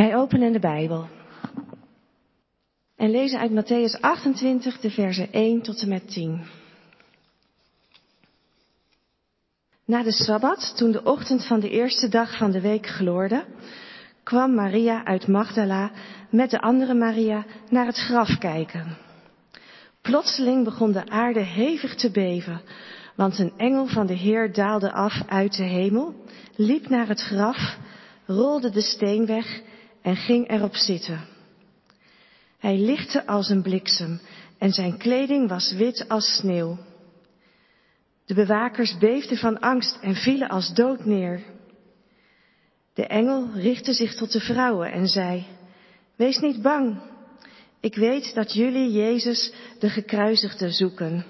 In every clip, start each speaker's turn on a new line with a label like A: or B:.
A: Wij openen de Bijbel en lezen uit Matthäus 28 de versen 1 tot en met 10. Na de Sabbat, toen de ochtend van de eerste dag van de week gloorde, kwam Maria uit Magdala met de andere Maria naar het graf kijken. Plotseling begon de aarde hevig te beven, want een engel van de Heer daalde af uit de hemel, liep naar het graf, rolde de steen weg en ging erop zitten. Hij lichtte als een bliksem en zijn kleding was wit als sneeuw. De bewakers beefden van angst en vielen als dood neer. De engel richtte zich tot de vrouwen en zei, Wees niet bang. Ik weet dat jullie Jezus, de gekruisigde, zoeken.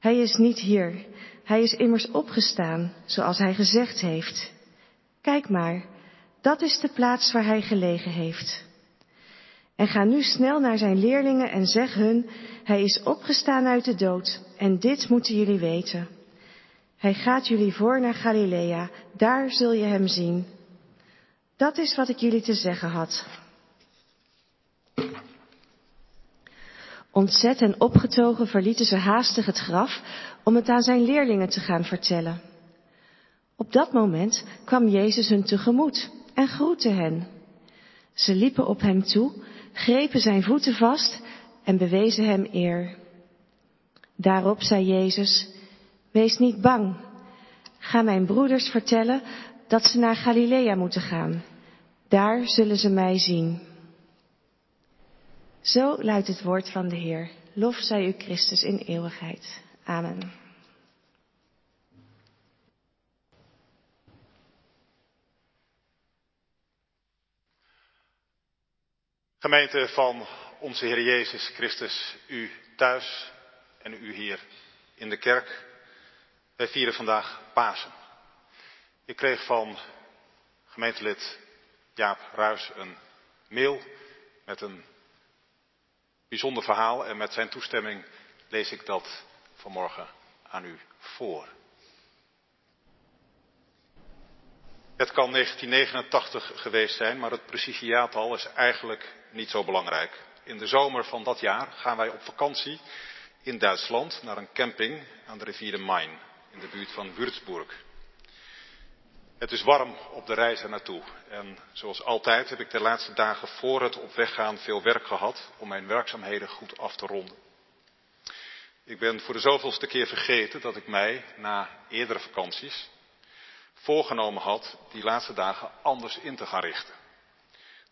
A: Hij is niet hier. Hij is immers opgestaan, zoals hij gezegd heeft. Kijk maar, dat is de plaats waar hij gelegen heeft. En ga nu snel naar zijn leerlingen en zeg hun, hij is opgestaan uit de dood en dit moeten jullie weten. Hij gaat jullie voor naar Galilea, daar zul je hem zien. Dat is wat ik jullie te zeggen had. Ontzet en opgetogen verlieten ze haastig het graf om het aan zijn leerlingen te gaan vertellen. Op dat moment kwam Jezus hun tegemoet en groette hen. Ze liepen op hem toe, grepen zijn voeten vast en bewezen hem eer. Daarop zei Jezus, wees niet bang. Ga mijn broeders vertellen dat ze naar Galilea moeten gaan. Daar zullen ze mij zien. Zo luidt het woord van de Heer. Lof zij u Christus in eeuwigheid. Amen.
B: Gemeente van onze Heer Jezus Christus, u thuis en u hier in de kerk. Wij vieren vandaag Pasen. Ik kreeg van gemeentelid Jaap Ruis een mail met een bijzonder verhaal en met zijn toestemming lees ik dat vanmorgen aan u voor. Het kan 1989 geweest zijn, maar het precieze jaartal is eigenlijk niet zo belangrijk. In de zomer van dat jaar gaan wij op vakantie in Duitsland naar een camping aan de rivier de Main in de buurt van Würzburg. Het is warm op de reis er naartoe en zoals altijd heb ik de laatste dagen voor het op weg gaan veel werk gehad om mijn werkzaamheden goed af te ronden. Ik ben voor de zoveelste keer vergeten dat ik mij na eerdere vakanties voorgenomen had die laatste dagen anders in te gaan richten.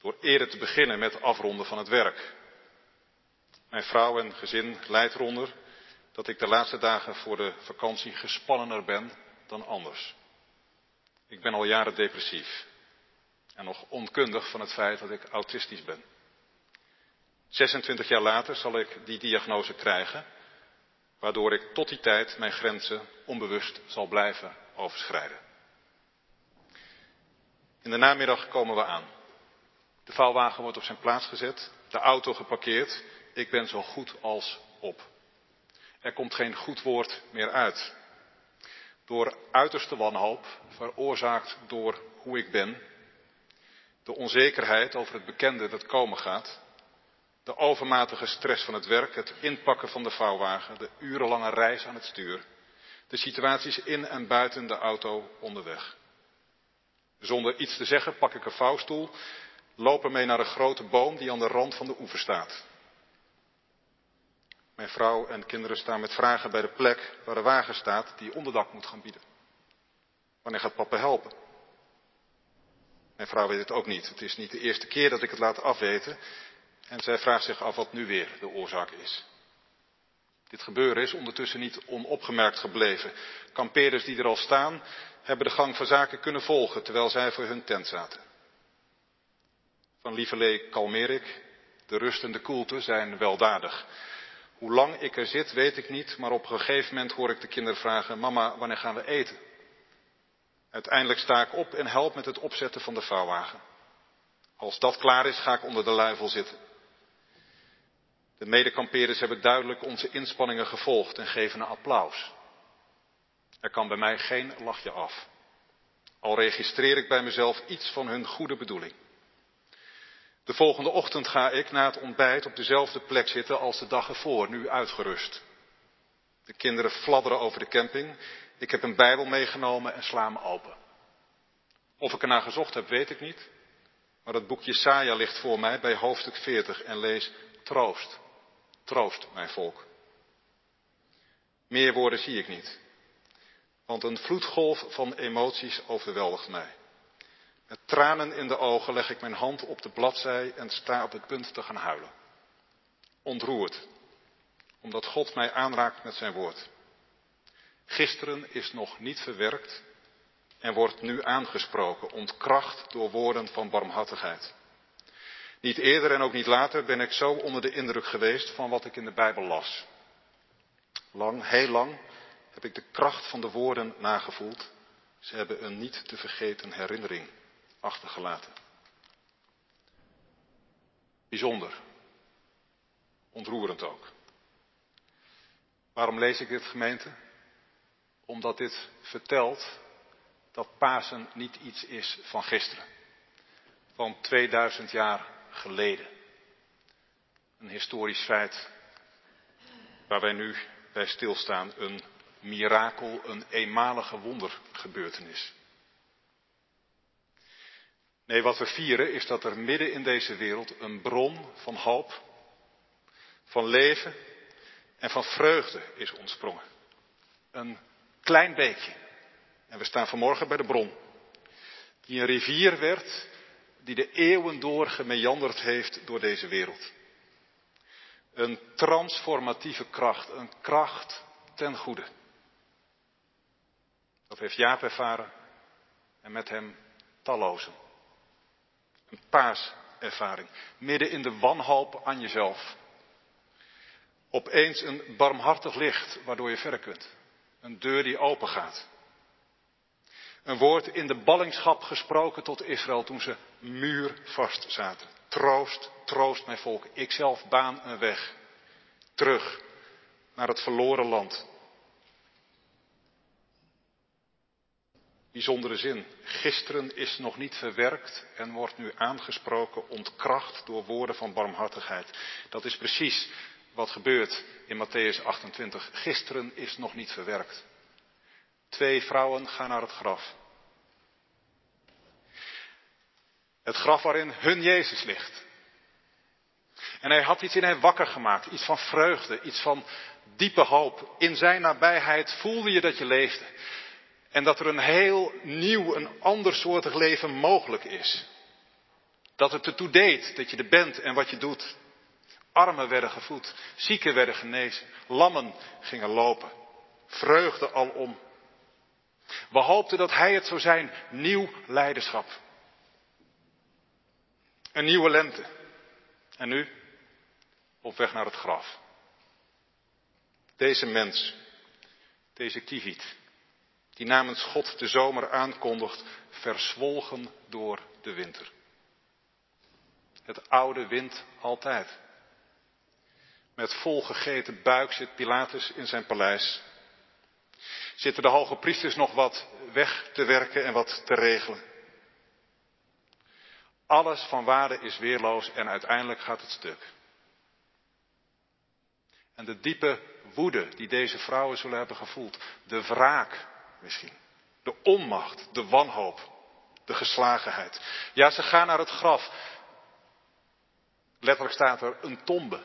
B: Door eerder te beginnen met afronden van het werk. Mijn vrouw en gezin leidt eronder dat ik de laatste dagen voor de vakantie gespannener ben dan anders. Ik ben al jaren depressief en nog onkundig van het feit dat ik autistisch ben. 26 jaar later zal ik die diagnose krijgen, waardoor ik tot die tijd mijn grenzen onbewust zal blijven overschrijden. In de namiddag komen we aan. De vouwwagen wordt op zijn plaats gezet, de auto geparkeerd. Ik ben zo goed als op. Er komt geen goed woord meer uit. Door uiterste wanhoop, veroorzaakt door hoe ik ben, de onzekerheid over het bekende dat komen gaat, de overmatige stress van het werk, het inpakken van de vouwwagen, de urenlange reis aan het stuur, de situaties in en buiten de auto onderweg. Zonder iets te zeggen pak ik een vouwstoel, loop ermee naar een grote boom die aan de rand van de oever staat. Mijn vrouw en kinderen staan met vragen bij de plek waar de wagen staat die onderdak moet gaan bieden. Wanneer gaat papa helpen? Mijn vrouw weet het ook niet. Het is niet de eerste keer dat ik het laat afweten. En zij vraagt zich af wat nu weer de oorzaak is. Dit gebeuren is ondertussen niet onopgemerkt gebleven. Kampeerders die er al staan, hebben de gang van zaken kunnen volgen terwijl zij voor hun tent zaten. Van Lieverlee kalmeer ik. De rust en de koelte zijn weldadig. Hoe lang ik er zit, weet ik niet, maar op een gegeven moment hoor ik de kinderen vragen: Mama, wanneer gaan we eten? Uiteindelijk sta ik op en help met het opzetten van de vouwwagen. Als dat klaar is, ga ik onder de luifel zitten. De medekampeerders hebben duidelijk onze inspanningen gevolgd en geven een applaus. Er kan bij mij geen lachje af. Al registreer ik bij mezelf iets van hun goede bedoeling. De volgende ochtend ga ik na het ontbijt op dezelfde plek zitten als de dag ervoor, nu uitgerust. De kinderen fladderen over de camping. Ik heb een Bijbel meegenomen en sla me open. Of ik ernaar gezocht heb, weet ik niet. Maar het boekje Saja ligt voor mij bij hoofdstuk 40 en lees Troost. Troost, mijn volk. Meer woorden zie ik niet. Want een vloedgolf van emoties overweldigt mij. Met tranen in de ogen leg ik mijn hand op de bladzij en sta op het punt te gaan huilen. Ontroerd, omdat God mij aanraakt met zijn woord. Gisteren is nog niet verwerkt en wordt nu aangesproken, ontkracht door woorden van barmhartigheid. Niet eerder en ook niet later ben ik zo onder de indruk geweest van wat ik in de Bijbel las. Lang, heel lang heb ik de kracht van de woorden nagevoeld. Ze hebben een niet te vergeten herinnering achtergelaten. Bijzonder. Ontroerend ook. Waarom lees ik dit gemeente? Omdat dit vertelt dat Pasen niet iets is van gisteren. Van 2000 jaar geleden. Een historisch feit waar wij nu bij stilstaan. Een mirakel, een eenmalige wondergebeurtenis. Nee, wat we vieren is dat er midden in deze wereld een bron van hoop, van leven en van vreugde is ontsprongen. Een klein beekje. En we staan vanmorgen bij de bron. Die een rivier werd, die de eeuwen door gemeanderd heeft door deze wereld. Een transformatieve kracht, een kracht ten goede. Dat heeft Jaap ervaren en met hem tallozen. Een paaservaring. Midden in de wanhoop aan jezelf. Opeens een barmhartig licht waardoor je verder kunt. Een deur die open gaat. Een woord in de ballingschap gesproken tot Israël toen ze muurvast zaten. Troost, troost mijn volk. Ikzelf baan een weg. Terug naar het verloren land. Bijzondere zin. Gisteren is nog niet verwerkt en wordt nu aangesproken, ontkracht door woorden van barmhartigheid. Dat is precies wat gebeurt in Matthäus 28. Gisteren is nog niet verwerkt. Twee vrouwen gaan naar het graf. Het graf waarin hun Jezus ligt. En hij had iets in hen wakker gemaakt, iets van vreugde, iets van diepe hoop. In zijn nabijheid voelde je dat je leefde. En dat er een heel nieuw, een ander soortig leven mogelijk is. Dat het ertoe deed dat je er bent en wat je doet. Armen werden gevoed, zieken werden genezen, lammen gingen lopen. Vreugde alom. We hoopten dat hij het zou zijn, nieuw leiderschap. Een nieuwe lente. En nu op weg naar het graf. Deze mens, deze kiviet, die namens God de zomer aankondigt, verzwolgen door de winter. Het oude wint altijd. Met volgegeten buik zit Pilatus in zijn paleis. Zitten de hoge priesters nog wat weg te werken en wat te regelen. Alles van waarde is weerloos en uiteindelijk gaat het stuk. En de diepe woede die deze vrouwen zullen hebben gevoeld, de wraak misschien, de onmacht, de wanhoop, de geslagenheid. Ja, ze gaan naar het graf. Letterlijk staat er een tombe,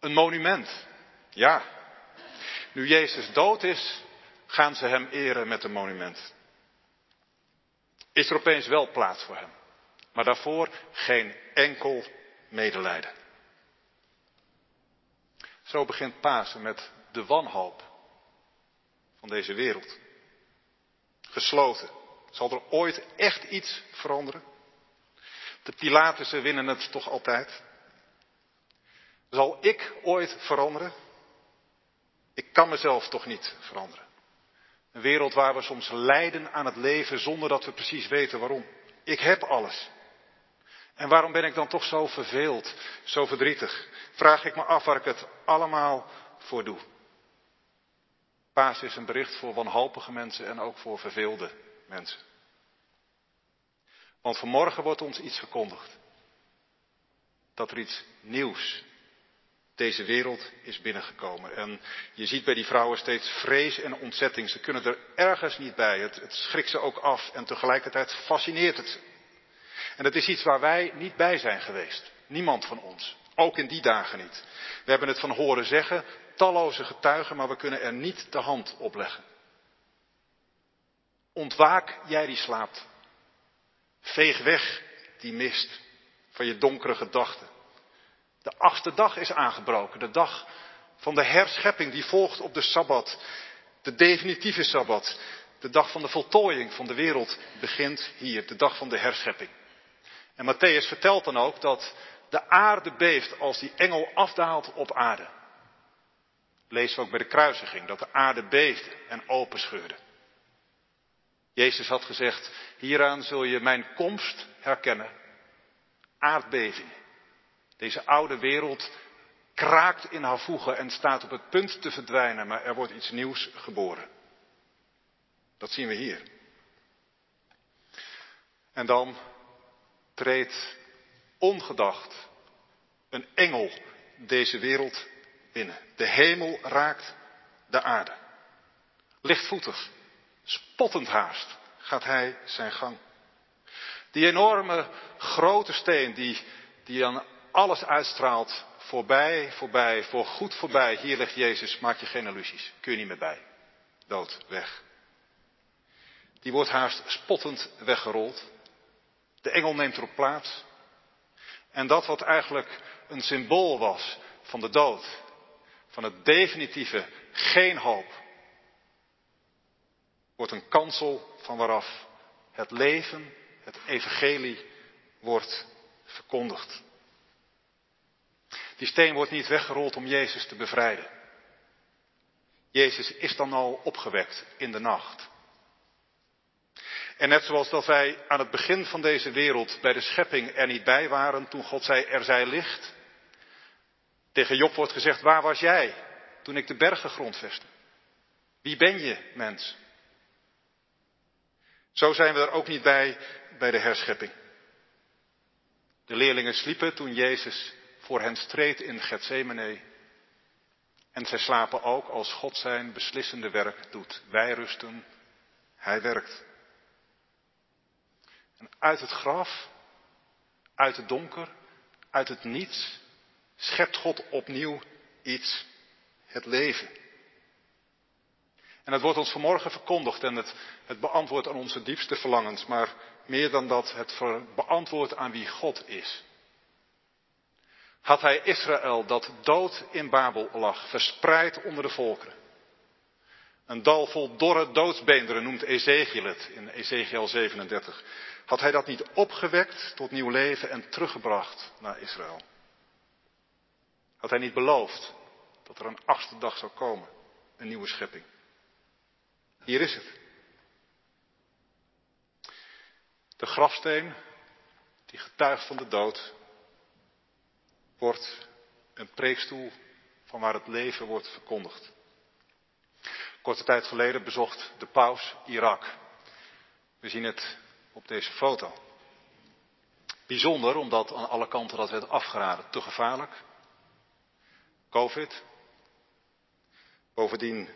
B: een monument. Ja, nu Jezus dood is, gaan ze hem eren met een monument. Is er opeens wel plaats voor hem, maar daarvoor geen enkel medelijden. Zo begint Pasen met de wanhoop van deze wereld. Gesloten. Zal er ooit echt iets veranderen? De Pilatussen winnen het toch altijd? Zal ik ooit veranderen? Ik kan mezelf toch niet veranderen. Een wereld waar we soms lijden aan het leven zonder dat we precies weten waarom. Ik heb alles. En waarom ben ik dan toch zo verveeld, zo verdrietig? Vraag ik me af waar ik het allemaal voor doe. Paas is een bericht voor wanhopige mensen en ook voor verveelde mensen. Want vanmorgen wordt ons iets verkondigd. dat er iets nieuws deze wereld is binnengekomen. En je ziet bij die vrouwen steeds vrees en ontzetting. Ze kunnen er ergens niet bij. Het, schrikt ze ook af en tegelijkertijd fascineert het ze. En dat is iets waar wij niet bij zijn geweest. Niemand van ons. Ook in die dagen niet. We hebben het van horen zeggen, talloze getuigen, maar we kunnen er niet de hand op leggen. Ontwaak jij die slaapt. Veeg weg die mist van je donkere gedachten. De achtste dag is aangebroken, de dag van de herschepping die volgt op de Sabbat. De definitieve Sabbat. De dag van de voltooiing van de wereld begint hier, de dag van de herschepping. En Matthäus vertelt dan ook dat de aarde beeft als die engel afdaalt op aarde. We ook bij de kruisiging, dat de aarde beefde en openscheurde. Jezus had gezegd, hieraan zul je mijn komst herkennen. Aardbeving. Deze oude wereld kraakt in haar voegen en staat op het punt te verdwijnen, maar er wordt iets nieuws geboren. Dat zien we hier. En dan treedt ongedacht een engel deze wereld binnen. De hemel raakt de aarde. Lichtvoetig, spottend haast, gaat hij zijn gang. Die enorme grote steen die, die aan alles uitstraalt, voorbij, voorbij, voor goed voorbij. Hier ligt Jezus, maak je geen illusies, kun je niet meer bij. Dood, weg. Die wordt haast spottend weggerold. De engel neemt erop plaats. En dat wat eigenlijk een symbool was van de dood, van het definitieve geen hoop, wordt een kansel van waaraf het leven, het evangelie wordt verkondigd. Die steen wordt niet weggerold om Jezus te bevrijden. Jezus is dan al opgewekt in de nacht. En net zoals dat wij aan het begin van deze wereld bij de schepping er niet bij waren toen God zei er zij licht. Tegen Job wordt gezegd waar was jij toen ik de bergen grondvestte? Wie ben je, mens? Zo zijn we er ook niet bij bij de herschepping. De leerlingen sliepen toen Jezus voor hen streed in Gethsemane. En zij slapen ook als God zijn beslissende werk doet. Wij rusten, hij werkt. En uit het graf, uit het donker, uit het niets, schept God opnieuw iets, het leven. En het wordt ons vanmorgen verkondigd en het, het beantwoordt aan onze diepste verlangens, maar meer dan dat, het beantwoordt aan wie God is. Had hij Israël dat dood in Babel lag, verspreid onder de volkeren. Een dal vol dorre doodsbeenderen noemt Ezekiel het in Ezekiel 37. Had hij dat niet opgewekt tot nieuw leven en teruggebracht naar Israël? Had hij niet beloofd dat er een achtste dag zou komen, een nieuwe schepping? Hier is het. De grafsteen, die getuigt van de dood, wordt een preekstoel van waar het leven wordt verkondigd. Korte tijd geleden bezocht de paus Irak. We zien het op deze foto. Bijzonder omdat aan alle kanten dat werd afgeraden. Te gevaarlijk. Covid. Bovendien,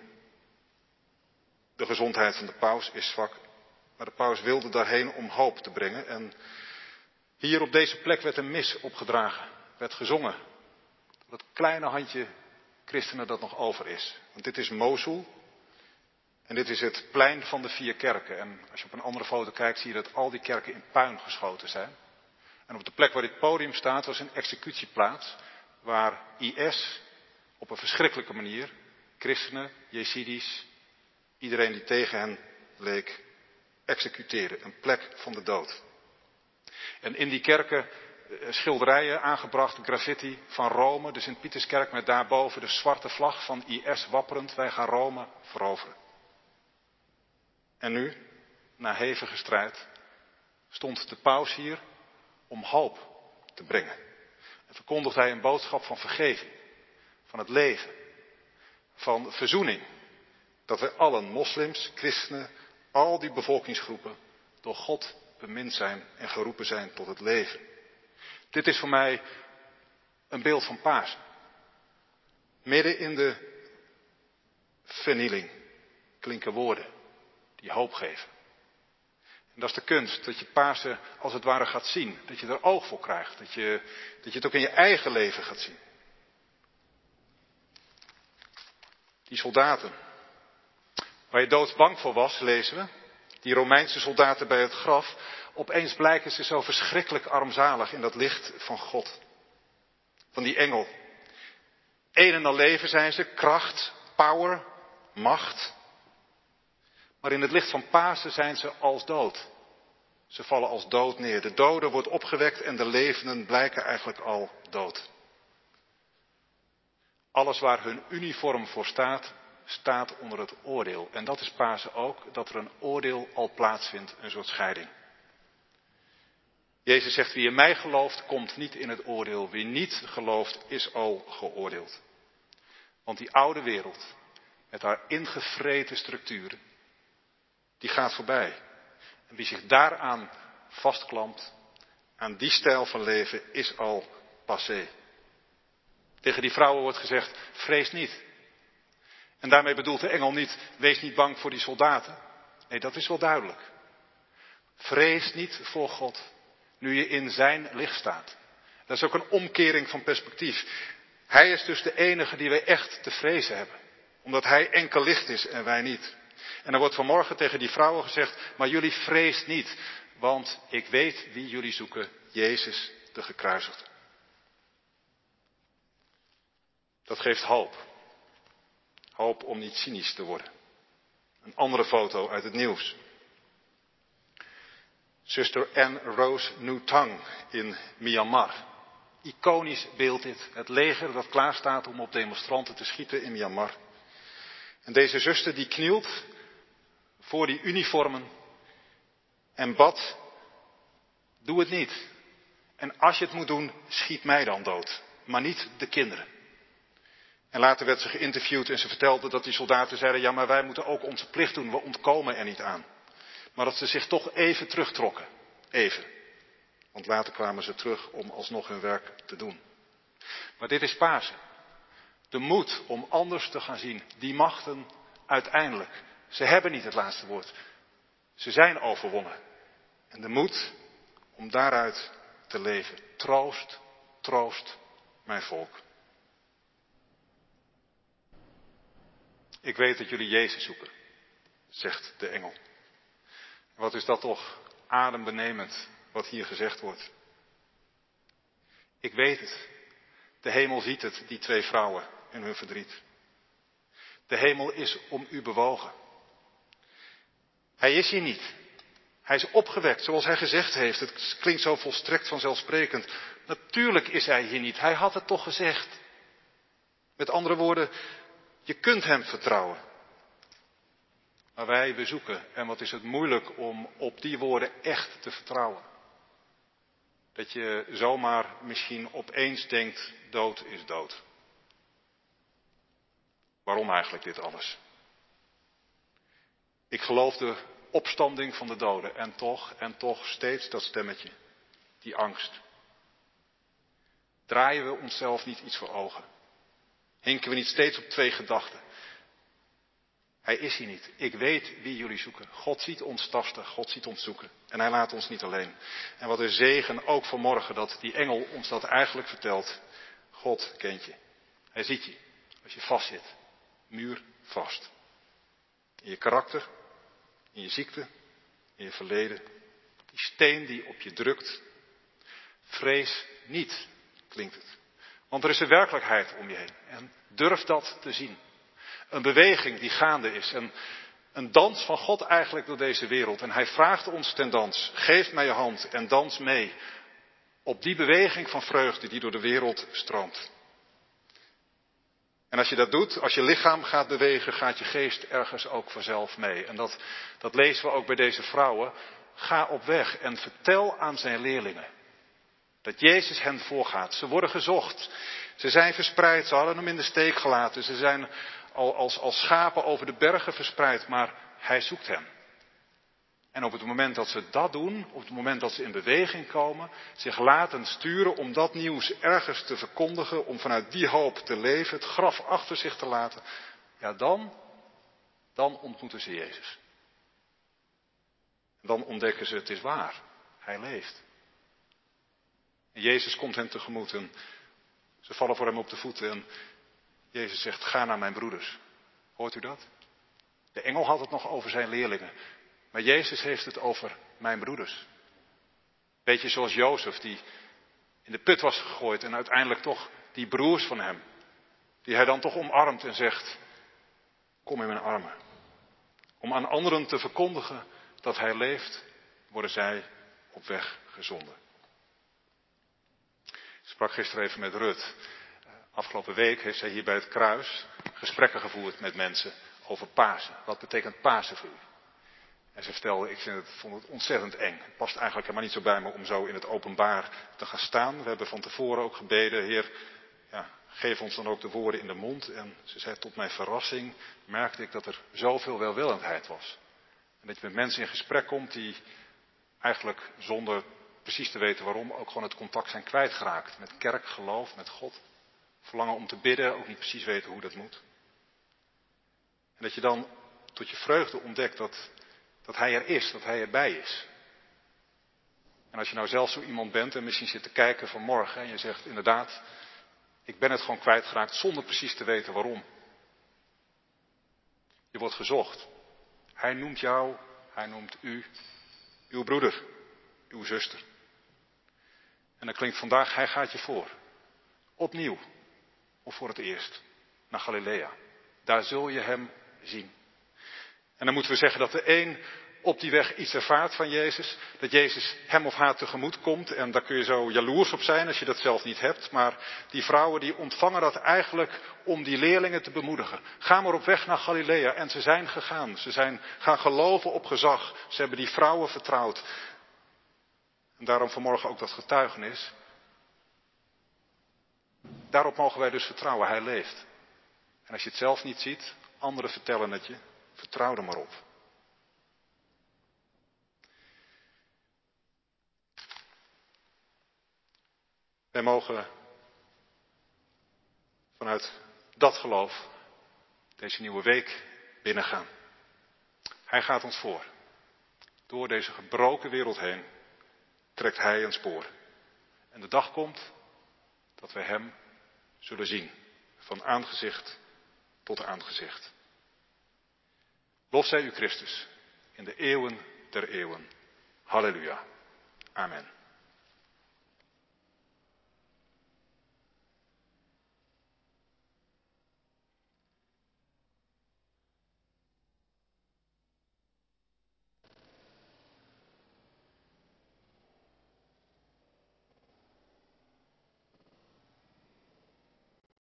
B: de gezondheid van de paus is zwak. Maar de paus wilde daarheen om hoop te brengen. En hier op deze plek werd een mis opgedragen. Werd gezongen. Dat kleine handje christenen dat nog over is. Want dit is Mosul. En dit is het plein van de vier kerken. En als je op een andere foto kijkt, zie je dat al die kerken in puin geschoten zijn. En op de plek waar dit podium staat, was een executieplaats. Waar IS op een verschrikkelijke manier christenen, Jezidis, iedereen die tegen hen leek, executeerde. Een plek van de dood. En in die kerken schilderijen aangebracht, graffiti van Rome, de Sint-Pieterskerk met daarboven de zwarte vlag van IS wapperend. Wij gaan Rome veroveren. En nu, na hevige strijd, stond de paus hier om hoop te brengen. En verkondigde hij een boodschap van vergeving, van het leven, van verzoening. Dat wij allen, moslims, christenen, al die bevolkingsgroepen, door God bemind zijn en geroepen zijn tot het leven. Dit is voor mij Een beeld van Pasen. Midden in de vernieling klinken woorden die hoop geven. En dat is de kunst, dat je Pasen als het ware gaat zien. Dat je er oog voor krijgt. Dat je, dat je het ook in je eigen leven gaat zien. Die soldaten, waar je doodsbang voor was, lezen we. Die Romeinse soldaten bij het graf. Opeens blijken ze zo verschrikkelijk armzalig in dat licht van God. Van die engel. Een en al leven zijn ze, kracht, power, macht. Maar in het licht van Pasen zijn ze als dood. Ze vallen als dood neer. De dode wordt opgewekt en de levenden blijken eigenlijk al dood. Alles waar hun uniform voor staat, staat onder het oordeel. En dat is Pasen ook, dat er een oordeel al plaatsvindt, een soort scheiding. Jezus zegt, wie in mij gelooft, komt niet in het oordeel. Wie niet gelooft, is al geoordeeld. Want die oude wereld, met haar ingevreten structuren, die gaat voorbij. En wie zich daaraan vastklampt, aan die stijl van leven, is al passé. Tegen die vrouwen wordt gezegd, vrees niet. En daarmee bedoelt de engel niet, wees niet bang voor die soldaten. Nee, dat is wel duidelijk. Vrees niet voor God, nu je in zijn licht staat. Dat is ook een omkering van perspectief. Hij is dus de enige die wij echt te vrezen hebben. Omdat hij enkel licht is en wij niet. En er wordt vanmorgen tegen die vrouwen gezegd, maar jullie vreest niet, want ik weet wie jullie zoeken, Jezus de gekruisigde. Dat geeft hoop. Hoop om niet cynisch te worden. Een andere foto uit het nieuws. Zuster Anne Rose Nutang in Myanmar. Iconisch beeld dit. Het leger dat klaar staat om op demonstranten te schieten in Myanmar. En deze zuster die knielt voor die uniformen en bad, doe het niet. En als je het moet doen, schiet mij dan dood, maar niet de kinderen. En later werd ze geïnterviewd en ze vertelde dat die soldaten zeiden, ja maar wij moeten ook onze plicht doen, we ontkomen er niet aan. Maar dat ze zich toch even terugtrokken. Even. Want later kwamen ze terug om alsnog hun werk te doen. Maar dit is Pasen. De moed om anders te gaan zien. Die machten uiteindelijk. Ze hebben niet het laatste woord. Ze zijn overwonnen. En de moed om daaruit te leven. Troost, troost mijn volk. Ik weet dat jullie Jezus zoeken, zegt de engel. Wat is dat toch adembenemend wat hier gezegd wordt. Ik weet het. De hemel ziet het, die twee vrouwen in hun verdriet. De hemel is om u bewogen. Hij is hier niet. Hij is opgewekt, zoals hij gezegd heeft. Het klinkt zo volstrekt vanzelfsprekend. Natuurlijk is hij hier niet. Hij had het toch gezegd. Met andere woorden, je kunt hem vertrouwen. Maar wij bezoeken, en wat is het moeilijk om op die woorden echt te vertrouwen. Dat je zomaar misschien opeens denkt, dood is dood. Waarom eigenlijk dit alles? Ik geloof de opstanding van de doden en toch, en toch steeds dat stemmetje, die angst. Draaien we onszelf niet iets voor ogen? Hinken we niet steeds op twee gedachten? Hij is hier niet. Ik weet wie jullie zoeken. God ziet ons tasten, God ziet ons zoeken. En hij laat ons niet alleen. En wat een zegen ook vanmorgen dat die engel ons dat eigenlijk vertelt. God kent je. Hij ziet je. Als je vastzit. Muur vast. In je karakter, in je ziekte, in je verleden. Die steen die op je drukt. Vrees niet, klinkt het. Want er is een werkelijkheid om je heen. En durf dat te zien. Een beweging die gaande is. Een, dans van God eigenlijk door deze wereld. En hij vraagt ons ten dans. Geef mij je hand en dans mee. Op die beweging van vreugde die door de wereld stroomt. En als je dat doet, als je lichaam gaat bewegen, gaat je geest ergens ook vanzelf mee. En dat, dat lezen we ook bij deze vrouwen. Ga op weg en vertel aan zijn leerlingen dat Jezus hen voorgaat. Ze worden gezocht. Ze zijn verspreid. Ze hadden hem in de steek gelaten. Ze zijn als, als schapen over de bergen verspreid, maar hij zoekt hen. En op het moment dat ze dat doen, op het moment dat ze in beweging komen, zich laten sturen om dat nieuws ergens te verkondigen, om vanuit die hoop te leven, het graf achter zich te laten, ja dan, dan ontmoeten ze Jezus. Dan ontdekken ze het is waar, hij leeft. En Jezus komt hen tegemoet en ze vallen voor hem op de voeten en Jezus zegt, ga naar mijn broeders. Hoort u dat? De engel had het nog over zijn leerlingen. Maar Jezus heeft het over mijn broeders. Beetje zoals Jozef, die in de put was gegooid en uiteindelijk toch die broers van hem, die hij dan toch omarmt en zegt, kom in mijn armen. Om aan anderen te verkondigen dat hij leeft, worden zij op weg gezonden. Ik sprak gisteren even met Rut. Afgelopen week heeft zij hier bij het kruis gesprekken gevoerd met mensen over Pasen. Wat betekent Pasen voor u? En ze vertelde, ik vind het, vond het ontzettend eng. Het past eigenlijk helemaal niet zo bij me om zo in het openbaar te gaan staan. We hebben van tevoren ook gebeden, Heer, ja, geef ons dan ook de woorden in de mond. En ze zei, tot mijn verrassing merkte ik dat er zoveel welwillendheid was. En dat je met mensen in gesprek komt die eigenlijk zonder precies te weten waarom ook gewoon het contact zijn kwijtgeraakt. Met kerk, geloof, met God. Verlangen om te bidden, ook niet precies weten hoe dat moet. En dat je dan tot je vreugde ontdekt dat, dat Hij er is, dat Hij erbij is. En als je nou zelf zo iemand bent en misschien zit te kijken vanmorgen en je zegt inderdaad, ik ben het gewoon kwijtgeraakt zonder precies te weten waarom. Je wordt gezocht. Hij noemt jou, hij noemt u, uw broeder, uw zuster. En dan klinkt vandaag, hij gaat je voor. Opnieuw, of voor het eerst, naar Galilea. Daar zul je hem zien. En dan moeten we zeggen dat de een op die weg iets ervaart van Jezus. Dat Jezus hem of haar tegemoet komt. En daar kun je zo jaloers op zijn als je dat zelf niet hebt. Maar die vrouwen die ontvangen dat eigenlijk om die leerlingen te bemoedigen. Ga maar op weg naar Galilea. En ze zijn gegaan. Ze zijn gaan geloven op gezag. Ze hebben die vrouwen vertrouwd. En daarom vanmorgen ook dat getuigenis. Daarop mogen wij dus vertrouwen. Hij leeft. En als je het zelf niet ziet, anderen vertellen het je. Vertrouw er maar op. Wij mogen vanuit dat geloof deze nieuwe week binnengaan. Hij gaat ons voor. Door deze gebroken wereld heen trekt Hij een spoor. En de dag komt dat wij Hem zullen zien. Van aangezicht tot aangezicht. Lof zij u Christus in de eeuwen der eeuwen. Halleluja. Amen.